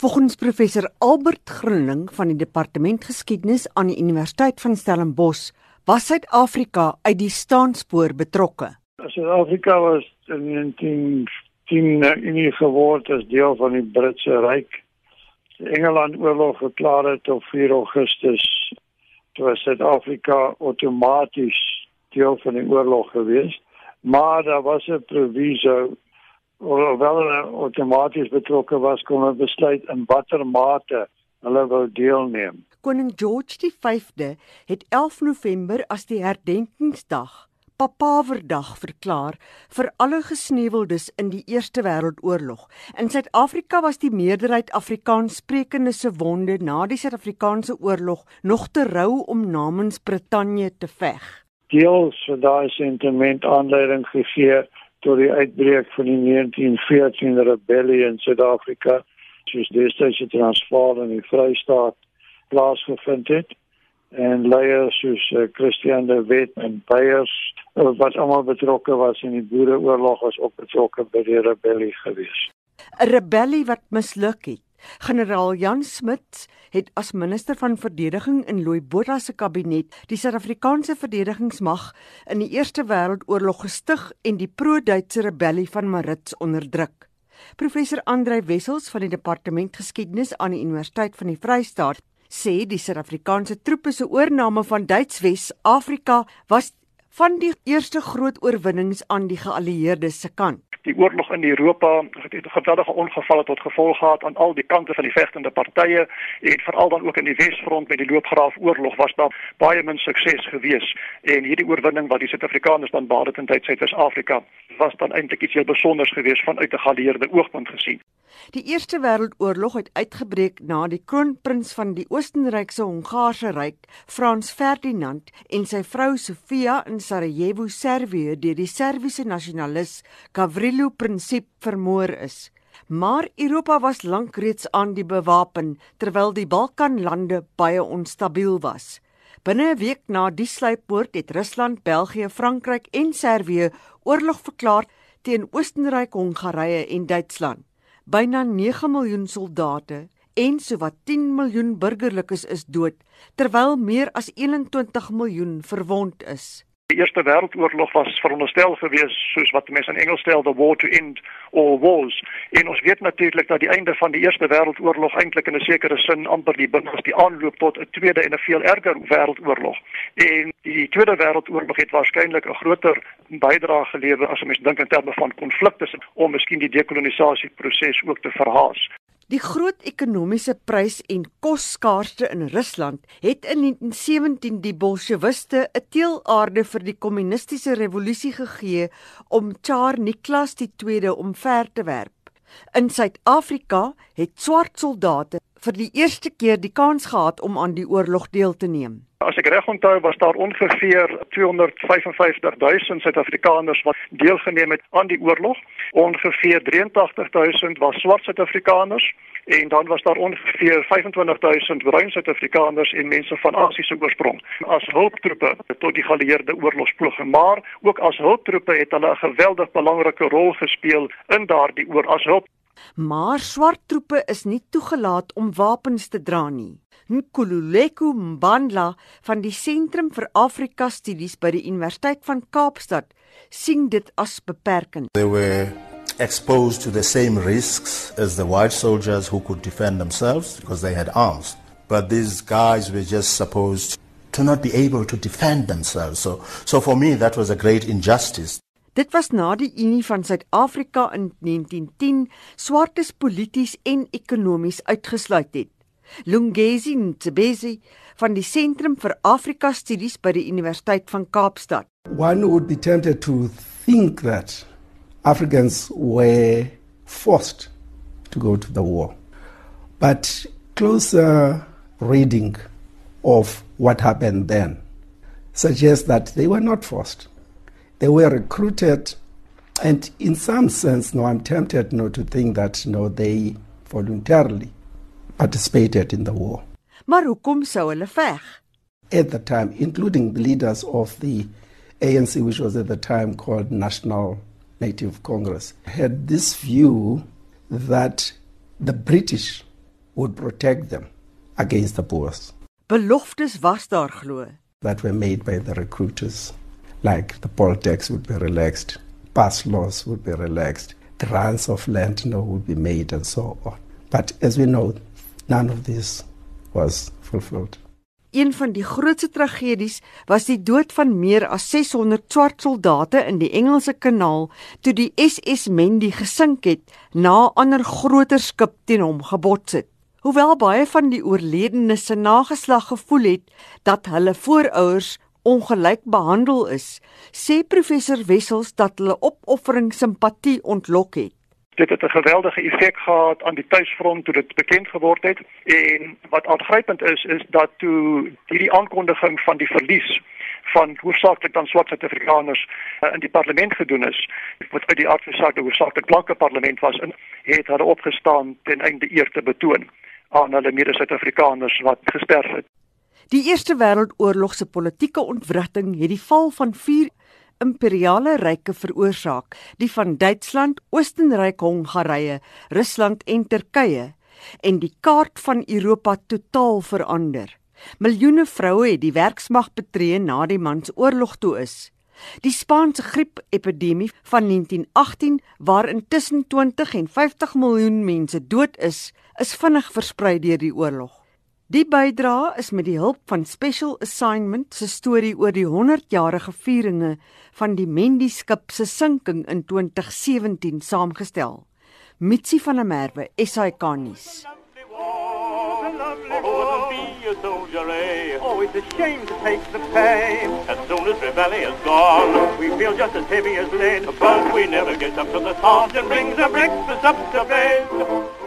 Volgens professor Albert Groening van die Departement Geskiedenis aan die Universiteit van Stellenbosch, was Suid-Afrika uit die staanspoor betrokke. Suid-Afrika was in 1910 unie geword as deel van die Britse Ryk. Die Engeland oorlog verklaar het op 4 Augustus toe Suid-Afrika outomaties deel van die oorlog gewees, maar daar was 'n proviso hoewel hulle outomaties betrokke was, kon hulle besluit in watter mate hulle wou deelneem. Koning George V het 11 November as die herdenkingsdag Papaverdag verklaar vir alle gesneuweldes in die Eerste Wêreldoorlog. In Suid-Afrika was die meerderheid Afrikaanssprekendes se wonde na die Suid-Afrikaanse oorlog nog te rou om namens Brittanje te veg. Deels vir daai sentiment aanleiding gegee tot die uitbreek van die 1914 rebellie in Suid-Afrika, soos destyds die Transvaal en die Vrystaat plaasgevind het en leiers soos uh, Christian de Wet en Beyers uh, wat almal betrokke was in die Boereoorlog was ook betrokke by die rebellie gewees. 'n Rebellie wat misluk het. Generaal Jan Smuts het as minister van verdediging in Louis Botha se kabinet die Suid-Afrikaanse verdedigingsmag in die Eerste Wêreldoorlog gestig en die pro-Duitse rebellie van Marits onderdruk. Professor Andrei Wessels van die Departement Geskiedenis aan die Universiteit van die Vrystaat sê die Suid-Afrikaanse troepe se oorneem van Duits-Wes-Afrika was van die eerste groot oorwinnings aan die geallieerdes se kant die oorlog in Europa het geweldige ongevalle tot gevolg gehad aan al die kante van die vegtende partye en veral dan ook in die Wesfront met die loopgraaf oorlog was daar baie min sukses gewees. En hierdie oorwinning wat die Suid-Afrikaners dan behaal het in tyd Suid-Afrika was dan eintlik iets heel besonders geweest vanuit 'n geallieerde oogpunt gesien. Die Eerste Wêreldoorlog het uitgebreek na die kroonprins van die Oostenrykse Hongaarse Ryk, Frans Ferdinand en sy vrou Sofia in Sarajevo, Servië deur die Serviese nasionalis Gavrilo Princip vermoor is. Maar Europa was lank reeds aan die bewapen terwyl die Balkanlande baie onstabiel was. Binne 'n week na die sluippoort het Rusland, België, Frankryk en Servië oorlog verklaar teen Oostenryk, Hongarye en Duitsland. Byna 9 miljoen soldate en sowat 10 miljoen burgerlikes is dood terwyl meer as 21 miljoen verwond is. Eerste Wêreldoorlog was veronderstel gewees soos wat mense in Engels stel the war to end all wars. En ons weet natuurlik dat die einde van die Eerste Wêreldoorlog eintlik in 'n sekere sin amper die begin was die aanloop tot 'n tweede en 'n veel erger wêreldoorlog. En die Tweede Wêreldoorlog het waarskynlik 'n groter bydrae gelewer as ons dink in terme van konflikte om miskien die dekolonisasieproses ook te verhaas. Die groot ekonomiese prys en kosskaarste in Rusland het in 1917 die Bolsjewiste 'n teelaarde vir die kommunistiese revolusie gegee om Tsar Niklas II omver te werp. In Suid-Afrika het swart soldate vir die eerste keer die kans gehad om aan die oorlog deel te neem. As ek reg onthou, was daar ongeveer 255 000 Suid-Afrikaners wat deelgeneem het aan die oorlog. Ongeveer 83 000 was swart Suid-Afrikaners en dan was daar ongeveer 25 000 bruin Suid-Afrikaners en mense van Asiëse oorsprong as hulptroepe tot die geallieerde oorlogsploeg. Maar ook as hulptroepe het hulle 'n geweldig belangrike rol gespeel in daardie oor as hulp. Maar swart troepe is nie toegelaat om wapens te dra nie. Nkululeko Mbandla van die Sentrum vir Afrika Studies by die Universiteit van Kaapstad sien dit as beperkend. They were exposed to the same risks as the white soldiers who could defend themselves because they had arms. But these guys were just supposed to not be able to defend themselves. So so for me that was a great injustice. Dit was na die Unie van Suid-Afrika in 1910 swartes polities en ekonomies uitgesluit het. Lungesi Ntebezi van die Sentrum vir Afrika Studies by die Universiteit van Kaapstad. One would be tempted to think that Africans were forced to go to the war. But closer reading of what happened then suggests that they were not forced. They were recruited and in some sense no I'm tempted not to think that no they voluntarily participated in the war. Maar hoekom sou hulle veg? At the time, including the leaders of the ANC, which was at the time called National Native Congress, had this view that the British would protect them against the Boers. Beloftes was daar glo. That were made by the recruiters, like the poll tax would be relaxed, pass laws would be relaxed, grants of land now would be made, and so on. But as we know, none of this was fulfilled. Een van die grootste tragedies was die dood van meer as 600 swart soldate in die Engelse Kanaal toe die SS Mendi gesink het na 'n ander groter skip teen hom gebots het. Hoewel baie van die oorledenes se nageslag gevoel het dat hulle voorouers ongelyk behandel is, sê professor Wessels dat hulle opoffering simpatie ontlok het. Dit het 'n geweldige effek gehad aan die tuisfront toe dit bekend geword het en wat aangrypend is is dat toe hierdie aankondiging van die verlies van hoofsaaklik dan swart Suid-Afrikaners uh, in die parlement gedoen is wat uit die aard van saak 'n hoofsaaklik blanke parlement was en het hulle opgestaan ten einde eer te betoon aan hulle mede-Suid-Afrikaners wat gesterf het. Die Eerste Wêreldoorlog se politieke ontwrigting het die val van vier imperiale ryke veroorsaak, die van Duitsland, Oostenryk, Hongarye, Rusland en Turkye, en die kaart van Europa totaal verander. Miljoene vroue het die werksmag betree na die mansoorlog toe is. Die Spaanse griepepidemie van 1918 waarin tussen 20 en 50 miljoen mense dood is, is vinnig versprei deur die oorlog. Die bydra is met die hulp van Special Assignment se storie oor die 100-jarige vieringe van die Mendi skip se sinking in 2017 saamgestel. Mitsi van der Merwe, SAK nuus. Oh, it's a shame to take the pain. As soon as Ravelli is gone, we feel just as heavy as lead. But we never get up to the and brings the breakfast up to bed.